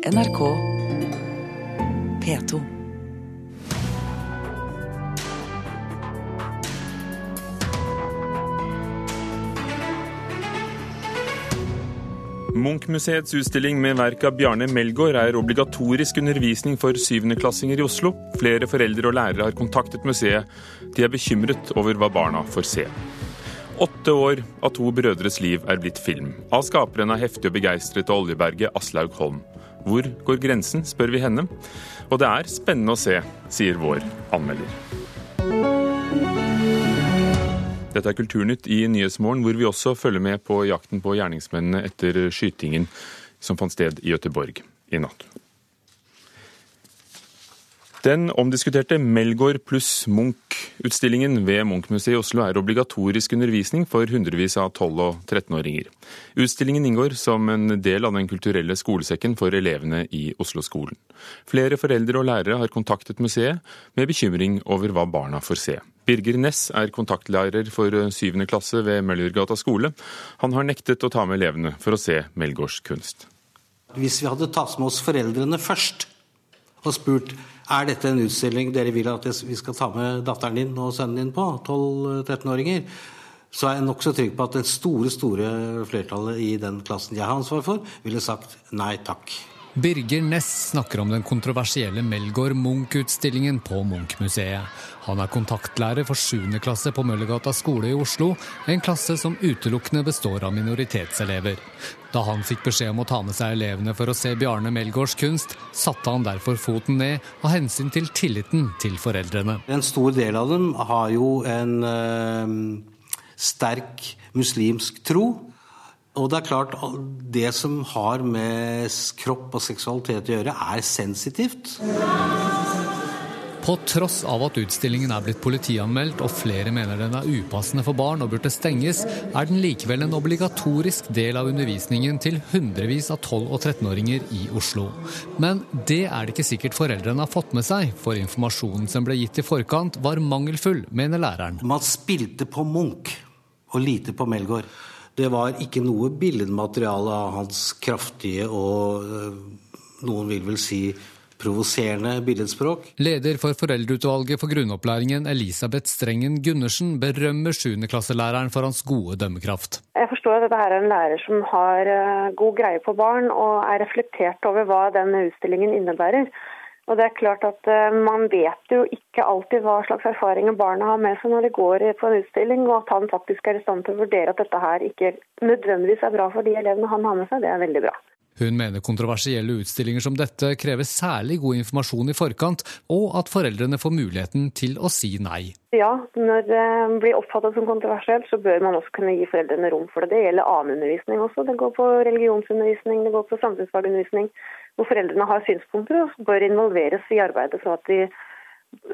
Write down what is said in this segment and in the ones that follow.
NRK P2. Munch-museets utstilling med verk av Bjarne Melgaard er obligatorisk undervisning for syvendeklassinger i Oslo. Flere foreldre og lærere har kontaktet museet. De er bekymret over hva barna får se. Åtte år av to brødres liv er blitt film. Av skaperen av heftig og begeistret av oljeberget Aslaug Holm. Hvor går grensen, spør vi henne. Og det er spennende å se, sier vår anmelder. Dette er Kulturnytt i Nyhetsmorgen, hvor vi også følger med på jakten på gjerningsmennene etter skytingen som fant sted i Gøteborg i natt. Den omdiskuterte Melgaard pluss Munch-utstillingen ved Munch-museet i Oslo er obligatorisk undervisning for hundrevis av 12- og 13-åringer. Utstillingen inngår som en del av Den kulturelle skolesekken for elevene i Oslo-skolen. Flere foreldre og lærere har kontaktet museet med bekymring over hva barna får se. Birger Ness er kontaktlærer for syvende klasse ved Møllergata skole. Han har nektet å ta med elevene for å se Melgaards kunst. Hvis vi hadde tatt med oss foreldrene først og spurt er dette en utstilling dere vil at vi skal ta med datteren din og sønnen din på, 12-13-åringer, så er jeg nokså trygg på at det store store flertallet i den klassen jeg har ansvar for, ville sagt nei takk. Birger Ness snakker om den kontroversielle Melgaard Munch-utstillingen på Munch-museet. Han er kontaktlærer for 7. klasse på Møllergata skole i Oslo, en klasse som utelukkende består av minoritetselever. Da han fikk beskjed om å ta med seg elevene for å se Bjarne Melgaards kunst, satte han derfor foten ned av hensyn til tilliten til foreldrene. En stor del av dem har jo en øh, sterk muslimsk tro. Og det er klart, det som har med kropp og seksualitet å gjøre, er sensitivt. På tross av at utstillingen er blitt politianmeldt og flere mener den er upassende for barn og burde stenges, er den likevel en obligatorisk del av undervisningen til hundrevis av 12- og 13-åringer i Oslo. Men det er det ikke sikkert foreldrene har fått med seg, for informasjonen som ble gitt i forkant var mangelfull, mener læreren. Man spilte på Munch og lite på Melgaard. Det var ikke noe billedmateriale av hans kraftige og noen vil vel si provoserende billedspråk. Leder for foreldreutvalget for grunnopplæringen, Elisabeth Strengen Gundersen, berømmer 7.-klasselæreren for hans gode dømmekraft. Jeg forstår at dette er en lærer som har god greie på barn, og er reflektert over hva denne utstillingen innebærer. Og det er klart at Man vet jo ikke alltid hva slags erfaringer barna har med seg når de går på en utstilling, og at han faktisk er i stand til å vurdere at dette her ikke nødvendigvis er bra for de elevene han har med seg, det er veldig bra. Hun mener kontroversielle utstillinger som dette krever særlig god informasjon i forkant, og at foreldrene får muligheten til å si nei. Ja, når det blir oppfattet som kontroversielt, så bør man også kunne gi foreldrene rom for det. Det gjelder annen undervisning også. Det går på religionsundervisning, det går på samfunnsfagundervisning, hvor foreldrene har synspunkter og bør involveres i arbeidet så at de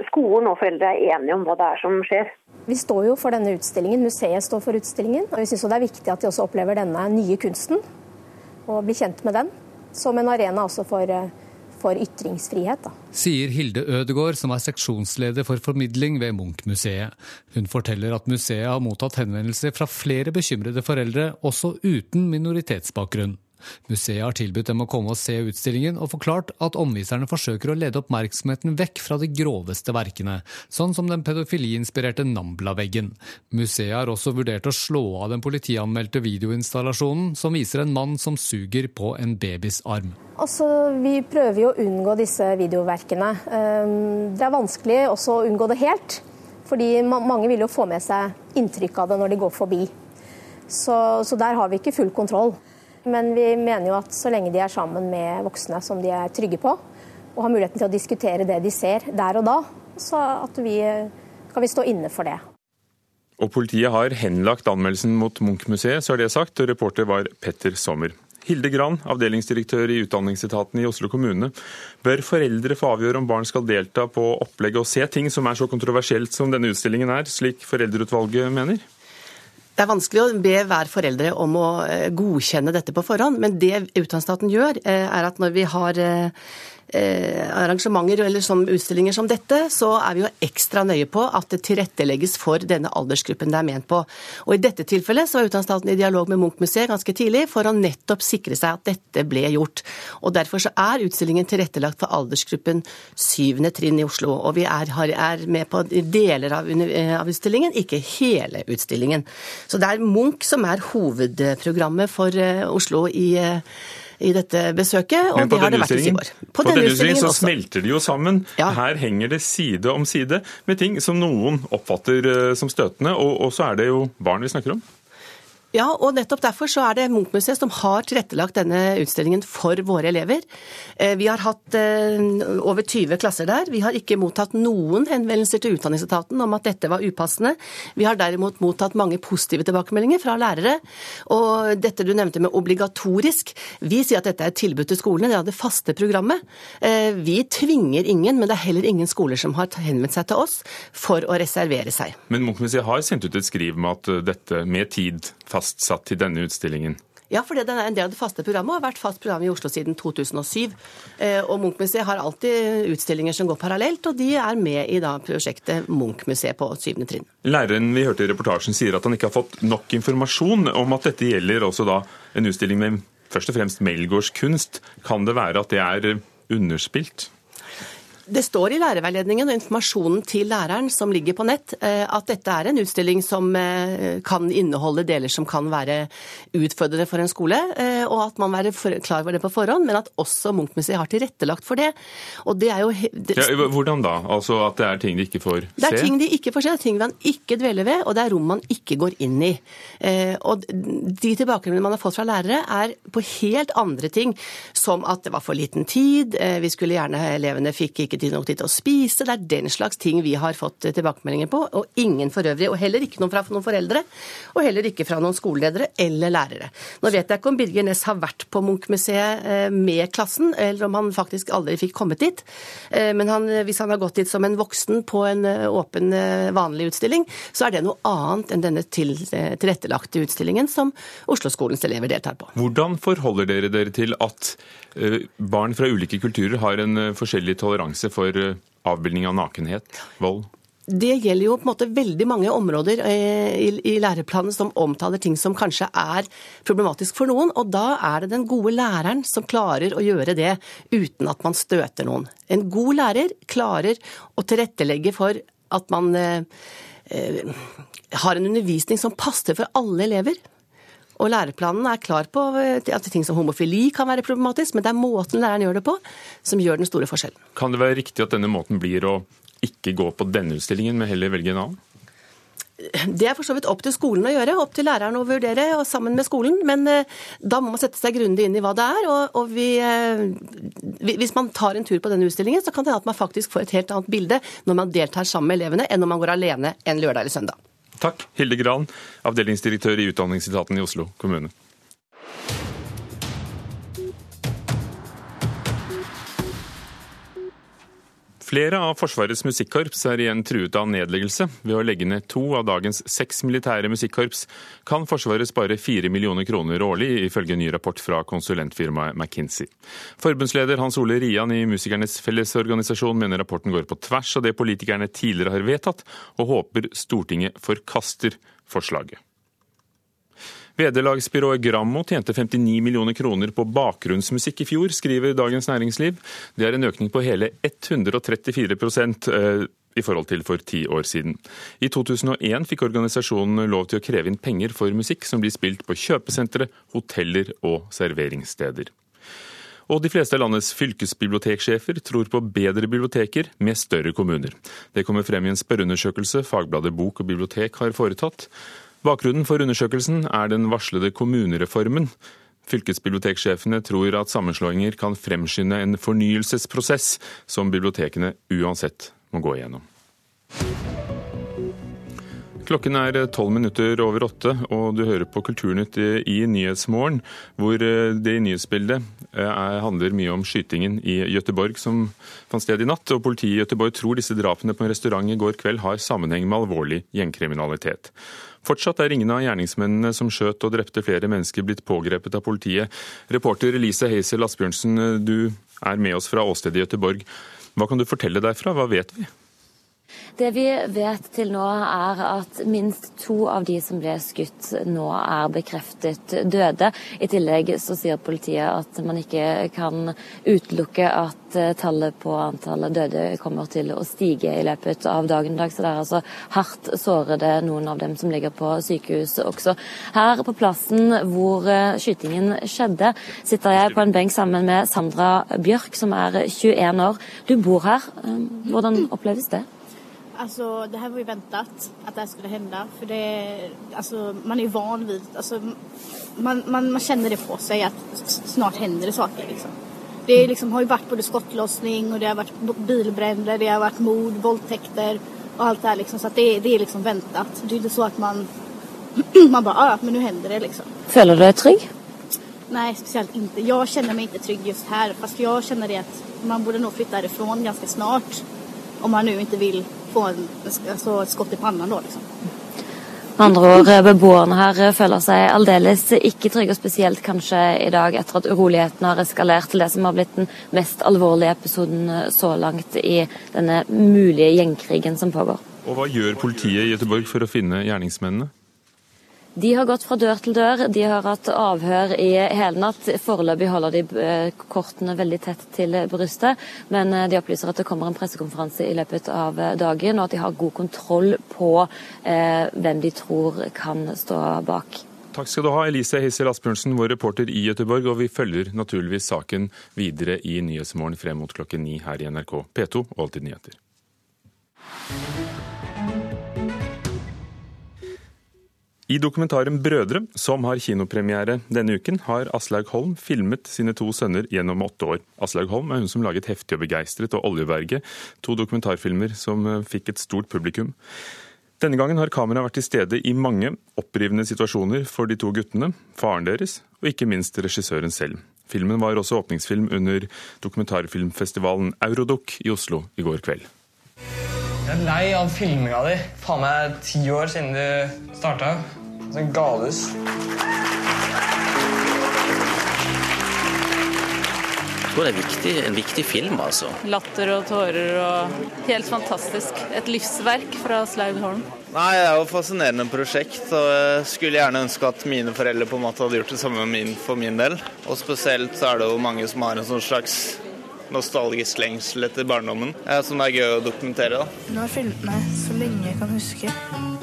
skolen og foreldre er enige om hva det er som skjer. Vi står jo for denne utstillingen, museet står for utstillingen. og Vi syns det er viktig at de også opplever denne nye kunsten og blir kjent med den, som en arena også for, for ytringsfrihet. Da. Sier Hilde Ødegård, som er seksjonsleder for formidling ved Munch-museet. Hun forteller at museet har mottatt henvendelser fra flere bekymrede foreldre, også uten minoritetsbakgrunn. Museet har tilbudt dem å komme og se utstillingen, og forklart at omviserne forsøker å lede oppmerksomheten vekk fra de groveste verkene, sånn som den pedofiliinspirerte Nambla-veggen. Museet har også vurdert å slå av den politianmeldte videoinstallasjonen som viser en mann som suger på en babys arm. Altså, vi prøver jo å unngå disse videoverkene. Det er vanskelig også å unngå det helt, fordi mange vil jo få med seg inntrykk av det når de går forbi. Så, så der har vi ikke full kontroll. Men vi mener jo at så lenge de er sammen med voksne som de er trygge på, og har muligheten til å diskutere det de ser der og da, så vi, kan vi stå inne for det. Og Politiet har henlagt anmeldelsen mot Munch-museet, så er det sagt, og reporter var Petter Sommer. Hilde Gran, avdelingsdirektør i Utdanningsetaten i Oslo kommune. Bør foreldre få avgjøre om barn skal delta på opplegget og se ting som er så kontroversielt som denne utstillingen er, slik foreldreutvalget mener? Det er vanskelig å be hver foreldre om å godkjenne dette på forhånd, men det utdanningsstaten gjør, er at når vi har eh, arrangementer eller som utstillinger som dette, så er vi jo ekstra nøye på at det tilrettelegges for denne aldersgruppen det er ment på. Og I dette tilfellet så var Utdanningsstaten i dialog med Munch-museet ganske tidlig for å nettopp sikre seg at dette ble gjort. Og Derfor så er utstillingen tilrettelagt for aldersgruppen syvende trinn i Oslo. Og vi er, er med på deler av, av utstillingen, ikke hele utstillingen. Så det er Munch som er hovedprogrammet for eh, Oslo i i dette besøket, og det har det vært i år. På, på denne utstillingen så smelter de jo sammen. Ja. Her henger det side om side med ting som noen oppfatter eh, som støtende, og, og så er det jo barn vi snakker om. Ja, og nettopp derfor så er det Munchmuseet som har tilrettelagt denne utstillingen for våre elever. Eh, vi har hatt eh, over 20 klasser der. Vi har ikke mottatt noen henvendelser til Utdanningsetaten om at dette var upassende. Vi har derimot mottatt mange positive tilbakemeldinger fra lærere. Og dette du nevnte med obligatorisk, vi sier at dette er et tilbud til skolene, det er det faste programmet. Eh, vi tvinger ingen, men det er heller ingen skoler som har henvendt seg til oss for å reservere seg. Men Munchmuseet har sendt ut et skriv med at dette med tid fastsatt til denne utstillingen? Ja, for den er en del av det faste programmet og har vært fast program i Oslo siden 2007. Eh, og Munch-museet har alltid utstillinger som går parallelt, og de er med i da prosjektet Munch-museet på syvende trinn. Læreren vi hørte i reportasjen sier at han ikke har fått nok informasjon om at dette gjelder også da en utstilling med først og fremst Melgaards kunst. Kan det være at det er underspilt? Det står i lærerveiledningen og informasjonen til læreren som ligger på nett, eh, at dette er en utstilling som eh, kan inneholde deler som kan være utfordrende for en skole, eh, og at man er klar over det på forhånd, men at også Munchmuseet har tilrettelagt for det. Og det er jo... Det... Ja, hvordan da? Altså at det er ting de ikke får se? Det er ting de ikke får se, det er ting man ikke dveler ved, og det er rom man ikke går inn i. Og de tilbakemeldingene man har fått fra lærere, er på helt andre ting, som at det var for liten tid, vi skulle gjerne elevene fikk ikke ikke tid nok til å spise. Det er den slags ting vi har fått tilbakemeldinger på, og ingen for øvrig. Og heller ikke noen fra noen foreldre, og heller ikke fra noen skoleledere eller lærere. Nå vet jeg ikke om Birger Næss har vært på Munch-museet eh, med klassen, eller om han faktisk aldri fikk kommet dit. Eh, men han, hvis han har gått dit som en voksen på en eh, åpen, vanlig utstilling, så er det noe annet enn denne tilrettelagte utstillingen som Oslo-skolens elever deltar på. Hvordan forholder dere dere til at barn fra ulike kulturer har en forskjellig toleranse grense for eh, avbildning av nakenhet, vold? Det gjelder jo på en måte veldig mange områder eh, i, læreplanen som omtaler ting som kanskje er problematisk for noen, og da er det den gode læreren som klarer å gjøre det uten at man støter noen. En god lærer klarer å tilrettelegge for at man eh, har en undervisning som passer for alle elever. Og læreplanen er klar på at ting som homofili kan være problematisk, men det er måten læreren gjør det på som gjør den store forskjellen. Kan det være riktig at denne måten blir å ikke gå på denne utstillingen, men heller velge en annen? Det er for så vidt opp til skolen å gjøre, opp til læreren å vurdere og sammen med skolen. Men eh, da må man sette seg grundig inn i hva det er. Og, og vi, eh, hvis man tar en tur på denne utstillingen, så kan det hende at man faktisk får et helt annet bilde når man deltar sammen med elevene, enn når man går alene en lørdag eller søndag. Takk, Hilde Gran, avdelingsdirektør i Utdanningsetaten i Oslo kommune. Flere av Forsvarets musikkorps er igjen truet av nedleggelse. Ved å legge ned to av dagens seks militære musikkorps kan Forsvaret spare fire millioner kroner årlig, ifølge en ny rapport fra konsulentfirmaet McKinsey. Forbundsleder Hans Ole Rian i Musikernes Fellesorganisasjon mener rapporten går på tvers av det politikerne tidligere har vedtatt, og håper Stortinget forkaster forslaget. Vederlagsbyrået Grammo tjente 59 millioner kroner på bakgrunnsmusikk i fjor, skriver Dagens Næringsliv. Det er en økning på hele 134 eh, i forhold til for ti år siden. I 2001 fikk organisasjonen lov til å kreve inn penger for musikk som blir spilt på kjøpesentre, hoteller og serveringssteder. Og de fleste av landets fylkesbiblioteksjefer tror på bedre biblioteker med større kommuner. Det kommer frem i en spørreundersøkelse Fagbladet Bok og Bibliotek har foretatt. Bakgrunnen for undersøkelsen er den varslede kommunereformen. Fylkesbiblioteksjefene tror at sammenslåinger kan fremskynde en fornyelsesprosess som bibliotekene uansett må gå igjennom. Klokken er tolv minutter over åtte, og du hører på Kulturnytt i Nyhetsmorgen, hvor det i nyhetsbildet eh, handler mye om skytingen i Gøteborg som fant sted i natt. og Politiet i Gøteborg tror disse drapene på en restaurant i går kveld har sammenheng med alvorlig gjengkriminalitet. Fortsatt er ingen av gjerningsmennene som skjøt og drepte flere mennesker blitt pågrepet av politiet. Reporter Elise Hazel Asbjørnsen, du er med oss fra åstedet i Gøteborg. Hva kan du fortelle derfra, hva vet vi? Det vi vet til nå, er at minst to av de som ble skutt nå er bekreftet døde. I tillegg så sier politiet at man ikke kan utelukke at eh, tallet på antallet døde kommer til å stige i løpet av dagen i dag. Så det er altså hardt sårede noen av dem som ligger på sykehus også. Her på plassen hvor eh, skytingen skjedde, sitter jeg på en benk sammen med Sandra Bjørk, som er 21 år. Du bor her. Eh, hvordan oppleves det? Alltså, det här var ju väntat att det här skulle hända. För det, alltså, man är ju van vid, alltså, man, man, man känner det på sig att snart händer det saker. Liksom. Det liksom, har ju varit både skottlossning och det har varit bilbränder, det har varit mord, våldtäkter och allt det här. Liksom, så att det, det är liksom väntat. Det är inte så att man, man bara, ja men nu händer det liksom. Føler du deg trygg? Nej, speciellt inte. Jag känner mig inte trygg just här. Fast jag känner det att man borde nog flytta härifrån ganska snart. Om man nu inte vill få en, altså et skott i pannen da, liksom. Med andre ord, beboerne her føler seg aldeles ikke trygge, og spesielt kanskje i dag etter at urolighetene har eskalert til det som har blitt den mest alvorlige episoden så langt i denne mulige gjengkrigen som pågår. Og Hva gjør politiet i Göteborg for å finne gjerningsmennene? De har gått fra dør til dør. De har hatt avhør i hele natt. Foreløpig holder de eh, kortene veldig tett til brystet, men eh, de opplyser at det kommer en pressekonferanse i løpet av eh, dagen, og at de har god kontroll på eh, hvem de tror kan stå bak. Takk skal du ha, Elise Hissel Asbjørnsen, vår reporter i Gøteborg. Og vi følger naturligvis saken videre i Nyhetsmorgen frem mot klokken ni her i NRK P2 og Alltid nyheter. I dokumentaren 'Brødre', som har kinopremiere denne uken, har Aslaug Holm filmet sine to sønner gjennom åtte år. Aslaug Holm er hun som laget 'Heftig og begeistret' og 'Oljeberget', to dokumentarfilmer som eh, fikk et stort publikum. Denne gangen har kameraet vært til stede i mange opprivende situasjoner for de to guttene, faren deres og ikke minst regissøren selv. Filmen var også åpningsfilm under dokumentarfilmfestivalen Eurodoc i Oslo i går kveld. Jeg er lei av filminga di. Faen meg ti år siden du starta. Så galus. Jeg tror det er viktig, en viktig film, altså. Latter og tårer og Helt fantastisk. Et livsverk fra Slaug Holm. Nei, Det er jo et fascinerende prosjekt. og Jeg skulle gjerne ønske at mine foreldre på en måte hadde gjort det samme for min del. Og Spesielt så er det jo mange som har en sånn slags nostalgisk lengsel etter barndommen, som er gøy å dokumentere. da. Nå har jeg filmet meg så lenge jeg kan huske.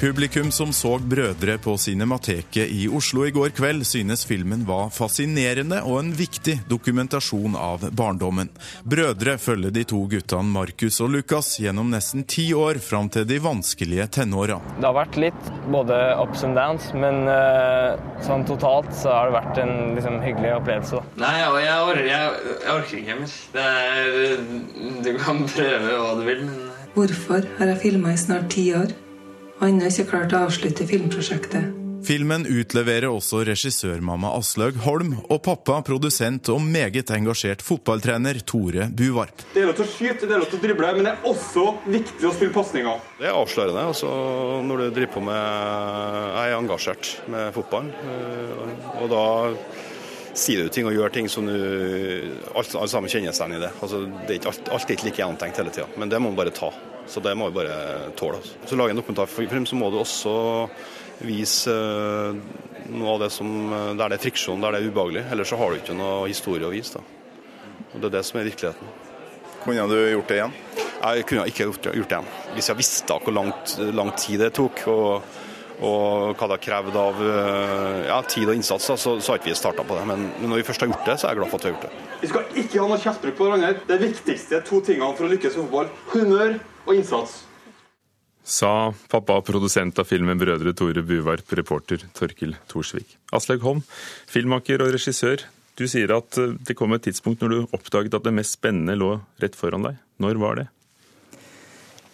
Publikum som så Brødre på Cinemateket i Oslo i går kveld, synes filmen var fascinerende og en viktig dokumentasjon av barndommen. Brødre følger de to guttene Markus og Lukas gjennom nesten ti år fram til de vanskelige tenåra. Det har vært litt både ups and downs, men uh, sånn totalt så har det vært en liksom, hyggelig opplevelse. Da. Nei, jeg, jeg, orker, jeg, jeg orker ikke mer. Du kan prøve hva du vil, men Hvorfor har jeg filma i snart ti år? Og ennå ikke klart å avslutte filmprosjektet. Filmen utleverer også regissørmamma Aslaug Holm og pappa, produsent og meget engasjert fotballtrener Tore Buvarp. Det er lov til å skyte, det er lov til å drible, men det er også viktig å spille pasninger. Det er avslørende altså, når du driver på med Jeg er engasjert med fotballen, og da sier du ting og gjør ting som du Alle sammen kjenner seg igjen i det. Altså, det er ikke alt, alt er ikke like gjennomtenkt hele tida, men det må man bare ta. Så det må vi bare tåle. Altså. Så lager en dokumentarfilm, så må du også vise eh, noe av det som Der det er friksjon, der det er ubehagelig. Ellers så har du ikke noe historie å vise. Da. Og Det er det som er virkeligheten. Kunne du gjort det igjen? Jeg kunne ikke gjort, gjort det igjen. Hvis jeg visste hvor langt, lang tid det tok. og og hva det har krevd av eh, ja, tid og innsats, så, så har ikke vi starta på det. Men, men, når vi først har gjort det, så er jeg glad for at vi har gjort det. Vi skal ikke ha noe kjeftbruk på hverandre. Det viktigste to tingene for å lykkes i fotball. Humør og innsats. Sa pappa produsent av filmen 'Brødre Tore Buvarp', reporter Torkil Thorsvik. Aslaug Holm, filmmaker og regissør. Du sier at eh, det kom et tidspunkt når du oppdaget at det mest spennende lå rett foran deg. Når var det?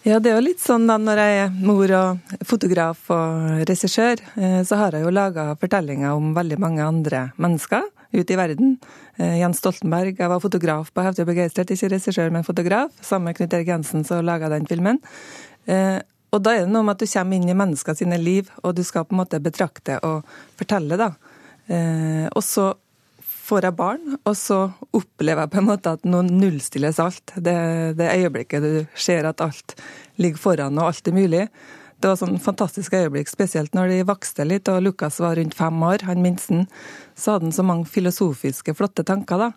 Ja, det er jo litt sånn da når jeg er mor og fotograf og regissør, eh, så har jeg jo laga fortellinger om veldig mange andre mennesker ute i verden. Eh, Jens Stoltenberg, jeg var fotograf på Heftig og begeistret, ikke regissør, men fotograf. Sammen med Knut Erik Jensen så laga den filmen. Eh, og da er det noe med at du kommer inn i mennesker sine liv, og du skal på en måte betrakte og fortelle, da. Og så får jeg barn, og så opplever jeg på en måte at nå nullstilles alt. Det, det øyeblikket du ser at alt ligger foran og alt er mulig. Det var sånn fantastisk øyeblikk, spesielt når de vokste litt, og Lukas var rundt fem år, han minsten. Så hadde han så mange filosofiske, flotte tanker, da.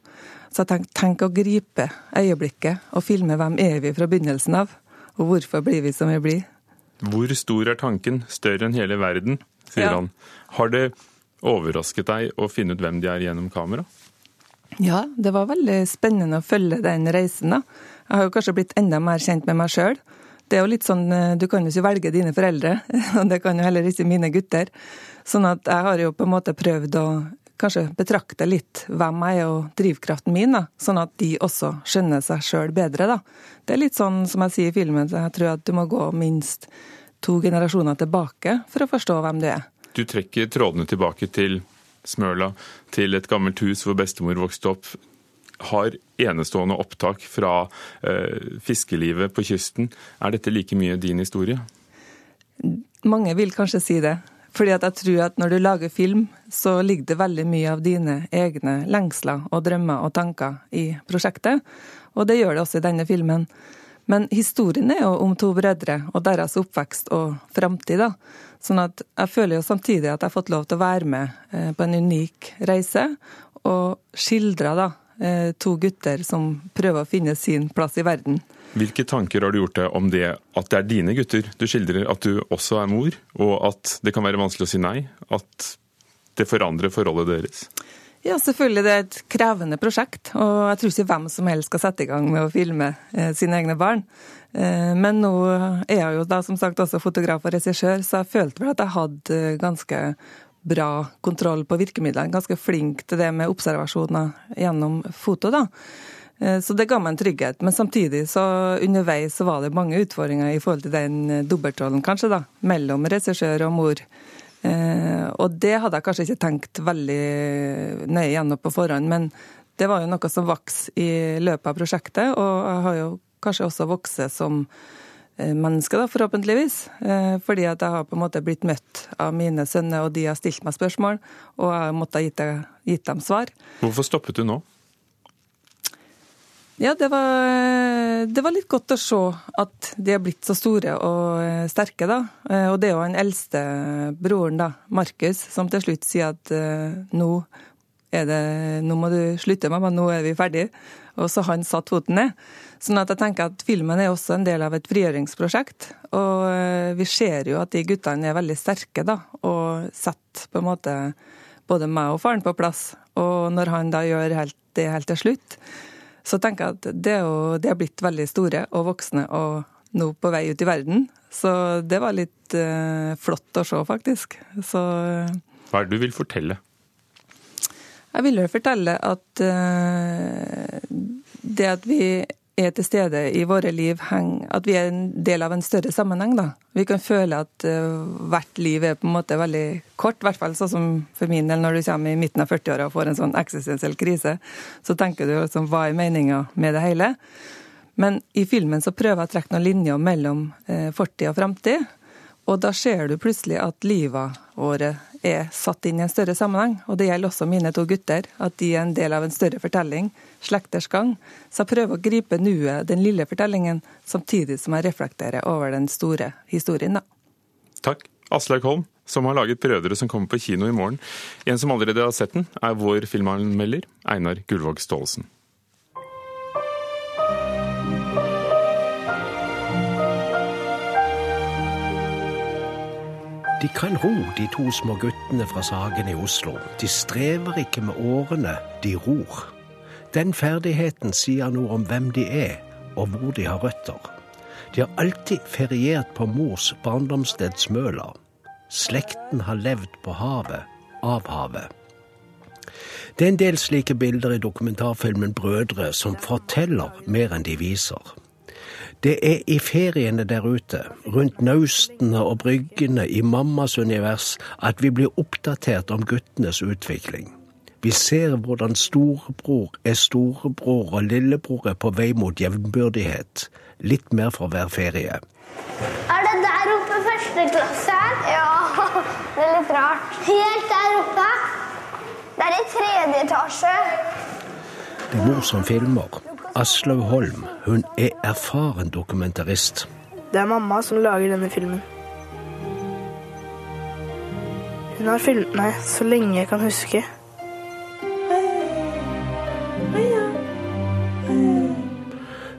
Så jeg tenkte, tenk å gripe øyeblikket og filme hvem er vi fra begynnelsen av, og hvorfor blir vi som vi blir. Hvor stor er tanken? Større enn hele verden, sier Ja. han. Har det overrasket deg å finne ut hvem de er gjennom kamera? Ja, det var veldig spennende å følge den reisen. da. Jeg har jo kanskje blitt enda mer kjent med meg sjøl. Det er jo litt sånn, eh, Du kan jo ikke velge dine foreldre, og det kan jo heller ikke mine gutter. Sånn at jeg har jo på en måte prøvd å kanskje betrakte litt hvem jeg er og drivkraften min, da. sånn at de også skjønner seg sjøl bedre. da. Det er litt sånn som jeg sier i filmen, jeg tror at du må gå minst to generasjoner tilbake for å forstå hvem du er. Du trekker trådene tilbake til Smøla, til et gammelt hus hvor bestemor vokste opp. Har enestående opptak fra eh, fiskelivet på kysten. Er dette like mye din historie? Mange vil kanskje si det. Fordi at jeg tror at når du lager film, så ligger det veldig mye av dine egne lengsler og drømmer og tanker i prosjektet. Og det gjør det også i denne filmen. Men historien er jo om to brødre og deres oppvekst og framtid. Sånn at jeg føler jo samtidig at jeg har fått lov til å være med eh, på en unik reise, og skildre da eh, to gutter som prøver å finne sin plass i verden. Hvilke tanker har du gjort deg om det at det er dine gutter? Du skildrer at du også er mor, og at det kan være vanskelig å si nei. At det forandrer forholdet deres. Ja, selvfølgelig. Det er et krevende prosjekt. Og jeg tror ikke hvem som helst skal sette i gang med å filme eh, sine egne barn. Eh, men nå er jeg jo da som sagt også fotograf og regissør, så jeg følte vel at jeg hadde ganske bra kontroll på virkemidlene. Ganske flink til det med observasjoner gjennom foto, da. Eh, Så det ga meg en trygghet. Men samtidig så underveis så var det mange utfordringer i forhold til den dobbeltrollen, kanskje, da. Mellom regissør og mor. Og det hadde jeg kanskje ikke tenkt veldig nøye gjennom på forhånd, men det var jo noe som vokste i løpet av prosjektet, og jeg har jo kanskje også vokst som eh, menneske, da, forhåpentligvis. Eh, fordi at jeg har på en måte blitt møtt av mine sønner, og de har stilt meg spørsmål, og jeg måtte ha gitt, gitt dem svar. Hvorfor stoppet du nå? Ja, det var, det var litt godt å se at de er blitt så store og eh, sterke, da. Eh, Og det er jo han eldste broren, da, Markus, som til slutt sier at eh, nå er det Nå må du slutte, mamma, nå er vi ferdige. Og så han satt foten ned. Sånn at jeg tenker at filmen er også en del av et frigjøringsprosjekt. Og vi ser jo at de guttene er veldig sterke, da, og setter på en måte både meg og faren på plass. Og når han da gjør helt, det helt til slutt, så tenker jeg at det er, jo, de er blitt veldig store og voksne og nå på vei ut i verden. Så det var litt eh, flott å se, faktisk. Så eh, Hva er det du vil fortelle? jeg vil jo fortelle at eh, det at vi er til stede i våre liv, at vi er en del av en større sammenheng. da. Vi kan føle at eh, hvert liv er på en måte veldig kort, i hvert fall sånn som for min del når du kommer i midten av 40-åra og får en sånn eksistensiell krise. Så tenker du liksom, hva er meninga med det hele? Men i filmen så prøver jeg å trekke noen linjer mellom eh, fortid og framtid. Og da ser du plutselig at livet våre er satt inn i en større sammenheng. Og det gjelder også mine to gutter, at de er en del av en større fortelling, slekters gang. Så jeg prøver å gripe nuet, den lille fortellingen, samtidig som jeg reflekterer over den store historien. da. Takk. Aslaug Holm, som har laget 'Brødre' som kommer på kino i morgen. En som allerede har sett den, er vår filmanmelder Einar Gullvåg Staalesen. De kan ro, de to små guttene fra Sagen i Oslo. De strever ikke med årene, de ror. Den ferdigheten sier noe om hvem de er, og hvor de har røtter. De har alltid feriert på mors barndomssted Smøla. Slekten har levd på havet, av havet. Det er en del slike bilder i dokumentarfilmen Brødre som forteller mer enn de viser. Det er i feriene der ute, rundt naustene og bryggene i mammas univers, at vi blir oppdatert om guttenes utvikling. Vi ser hvordan storebror er storebror og lillebror er på vei mot jevnbyrdighet. Litt mer for hver ferie. Er det der oppe første klasse? Ja, det er litt rart. Helt der oppe? Det er i tredje etasje. Det er mor som filmer. Aslaug Holm. Hun er erfaren dokumentarist. Det er mamma som lager denne filmen. Hun har filmet meg så lenge jeg kan huske.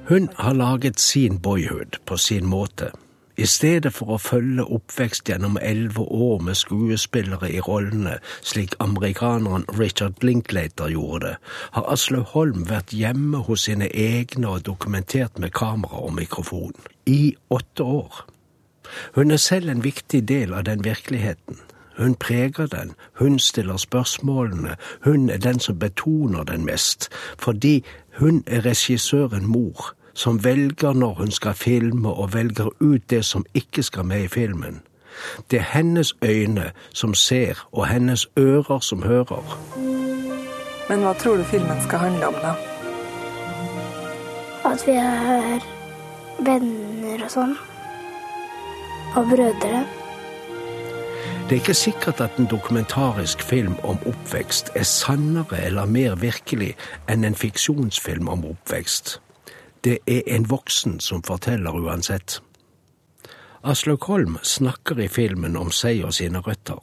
Hun har laget sin boyhood på sin måte. I stedet for å følge oppvekst gjennom elleve år med skuespillere i rollene, slik amerikaneren Richard Linklater gjorde det, har Aslaug Holm vært hjemme hos sine egne og dokumentert med kamera og mikrofon. I åtte år. Hun er selv en viktig del av den virkeligheten. Hun preger den, hun stiller spørsmålene, hun er den som betoner den mest, fordi hun er regissøren mor, som velger når hun skal filme og velger ut det som ikke skal med i filmen. Det er hennes øyne som ser, og hennes ører som hører. Men hva tror du filmen skal handle om, da? At vi er venner og sånn. Og brødre. Det er ikke sikkert at en dokumentarisk film om oppvekst er sannere eller mer virkelig enn en fiksjonsfilm om oppvekst. Det er en voksen som forteller uansett. Aslaug Holm snakker i filmen om seg og sine røtter.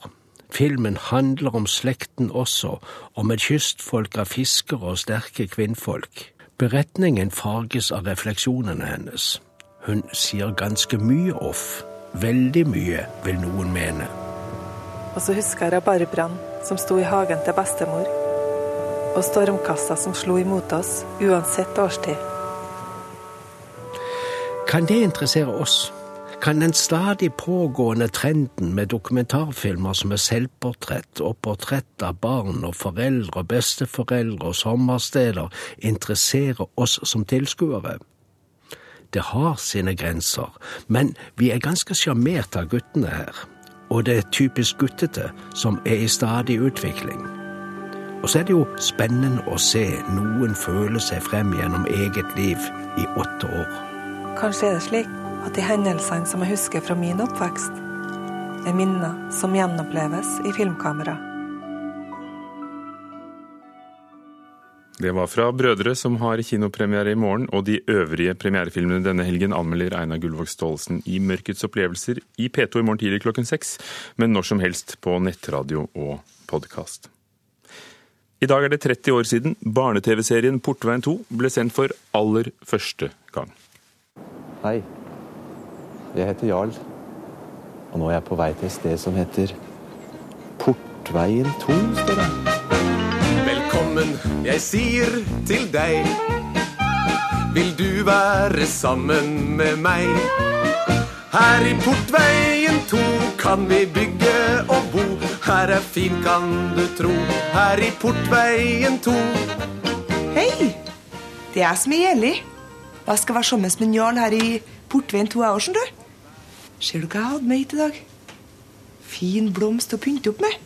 Filmen handler om slekten også, om et kystfolk av fiskere og sterke kvinnfolk. Beretningen farges av refleksjonene hennes. Hun sier ganske mye off. Veldig mye, vil noen mene. Og så husker jeg rabarbraen som sto i hagen til bestemor. Og stormkassa som slo imot oss, uansett årstid. Kan det interessere oss? Kan den stadig pågående trenden med dokumentarfilmer som er selvportrett og portrett av barn og foreldre og besteforeldre og sommersteder, interessere oss som tilskuere? Det har sine grenser, men vi er ganske sjarmert av guttene her. Og det er typisk guttete, som er i stadig utvikling. Og så er det jo spennende å se noen føle seg frem gjennom eget liv i åtte år. Kanskje er det slik at de hendelsene som jeg husker fra min oppvekst, er minner som gjenoppleves i filmkamera. Det var fra Brødre, som har kinopremiere i morgen, og de øvrige premierefilmene denne helgen anmelder Einar Gullvåg Staalesen i Mørkets opplevelser i P2 i morgen tidlig klokken seks, men når som helst på nettradio og podkast. I dag er det 30 år siden barne-TV-serien Portveien 2 ble sendt for aller første gang. Hei, jeg heter Jarl, og nå er jeg på vei til et sted som heter Portveien 2, står det. Velkommen, jeg sier til deg. Vil du være sammen med meg? Her i Portveien 2 kan vi bygge og bo. Her er fint, kan du tro. Her i Portveien 2. Hei! Det er jeg som er Eli. Og jeg skal være sammen med Jarl her i Portveien 2 år, skjønner du. Ser du hva jeg hadde med hit i dag? Fin blomst å pynte opp med.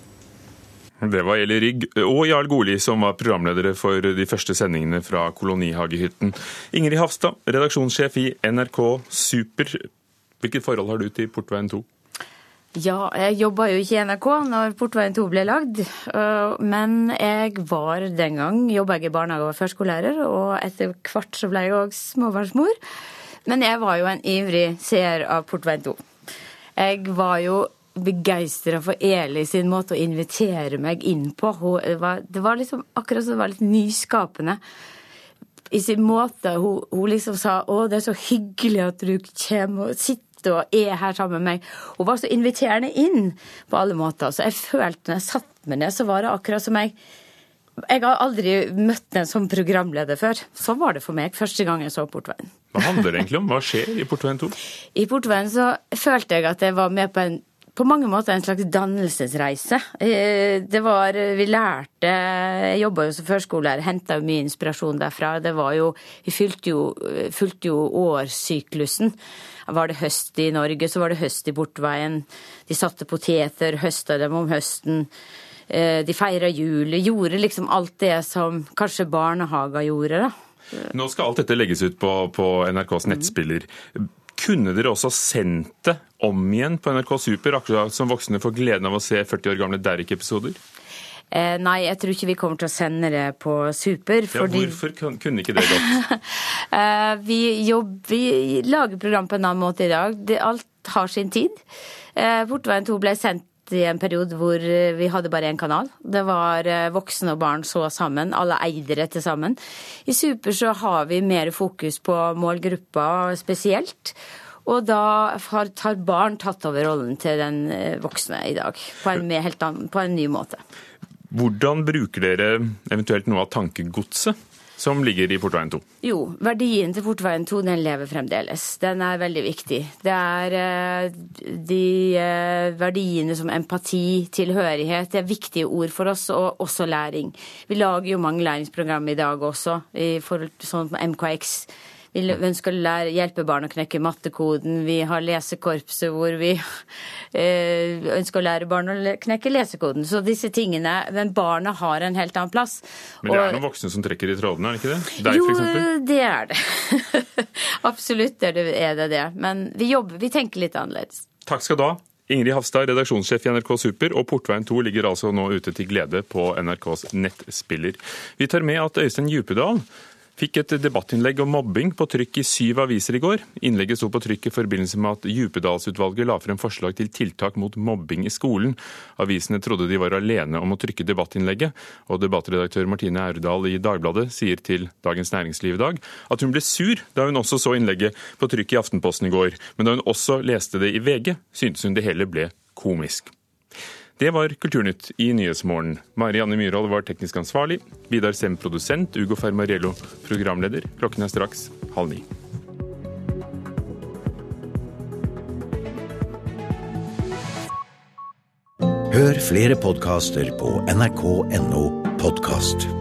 Det var Eli Rygg og Jarl Goli som var programledere for de første sendingene fra kolonihagehytten. Ingrid Hafstad, redaksjonssjef i NRK Super. Hvilket forhold har du til Portveien 2? Ja, jeg jobba jo ikke i NRK når Portveien 2 ble lagd. Men jeg var den gang jobba jeg i barnehage og førskolelærer, og etter hvert så ble jeg òg småbarnsmor. Men jeg var jo en ivrig seer av Portveien 2. Jeg var jo begeistra for Eli sin måte å invitere meg inn på. Det var, det var liksom akkurat som det var litt nyskapende. I sin måte. Hun, hun liksom sa 'Å, det er så hyggelig at du kommer og sitter og er her sammen med meg'. Hun var så inviterende inn på alle måter. Så jeg følte når jeg satt meg ned, så var det akkurat som jeg jeg har aldri møtt en sånn programleder før. Sånn var det for meg første gang jeg så Portveien. Hva handler det egentlig om? Hva skjer i Portveien 2? I Portveien så følte jeg at jeg var med på en på mange måter en slags dannelsesreise. Det var Vi lærte Jeg jobba jo som førskolelærer, henta jo mye inspirasjon derfra. Det var jo Vi fulgte jo, fulgte jo årssyklusen. Var det høst i Norge, så var det høst i Bortveien. De satte poteter, høsta dem om høsten. De feira jul. Gjorde liksom alt det som kanskje barnehaga gjorde, da. Nå skal alt dette legges ut på, på NRKs nettspiller. Kunne dere også sendt det om igjen på NRK Super, akkurat som voksne får gleden av å se 40 år gamle Derrick-episoder? Eh, nei, jeg tror ikke vi kommer til å sende det på Super. Fordi... Ja, hvorfor kunne ikke det gått? eh, vi, jobber, vi, lager program på en annen måte i dag. Det, alt har sin tid. Eh, Portveien 2 ble sendt i en periode hvor eh, vi hadde bare én kanal. Det var eh, voksne og barn så sammen. Alle eidere til sammen. I Super så har vi mer fokus på målgruppa spesielt. Og da har barn tatt over rollen til den eh, voksne i dag, på en, annen, på en ny måte. Hvordan bruker dere eventuelt noe av tankegodset som ligger i Portveien 2? Jo, verdien til Portveien 2 den lever fremdeles. Den er veldig viktig. Det er eh, de eh, verdiene som empati, tilhørighet, det er viktige ord for oss, og også læring. Vi lager jo mange læringsprogram i dag også, i forhold til sånn MKX vi ønsker å lære, hjelpe barn å knekke mattekoden. Vi har lesekorpset hvor vi eh, ønsker å lære barn å knekke lesekoden. Så disse tingene Men barna har en helt annen plass. Men det er noen voksne som trekker i trådene, er det ikke det? Deg, jo, det er det. Absolutt er det, er det det. Men vi jobber, vi tenker litt annerledes. Takk skal du ha. Ingrid Hafstad, redaksjonssjef i NRK Super, og Portveien 2 ligger altså nå ute til glede på NRKs nettspiller. Vi tar med at Øystein Djupedal fikk et debattinnlegg om mobbing på trykk i syv aviser i går. Innlegget sto på trykk i forbindelse med at Djupedalsutvalget la frem forslag til tiltak mot mobbing i skolen. Avisene trodde de var alene om å trykke debattinnlegget, og debattredaktør Martine Aurdal i Dagbladet sier til Dagens Næringsliv i dag at hun ble sur da hun også så innlegget på trykk i Aftenposten i går. Men da hun også leste det i VG, syntes hun det hele ble komisk. Det var Kulturnytt i Nyhetsmorgen. Marianne Myhrvold var teknisk ansvarlig. Vidar Sem produsent. Ugo Fermariello programleder. Klokken er straks halv ni. Hør flere podkaster på nrk.no podkast.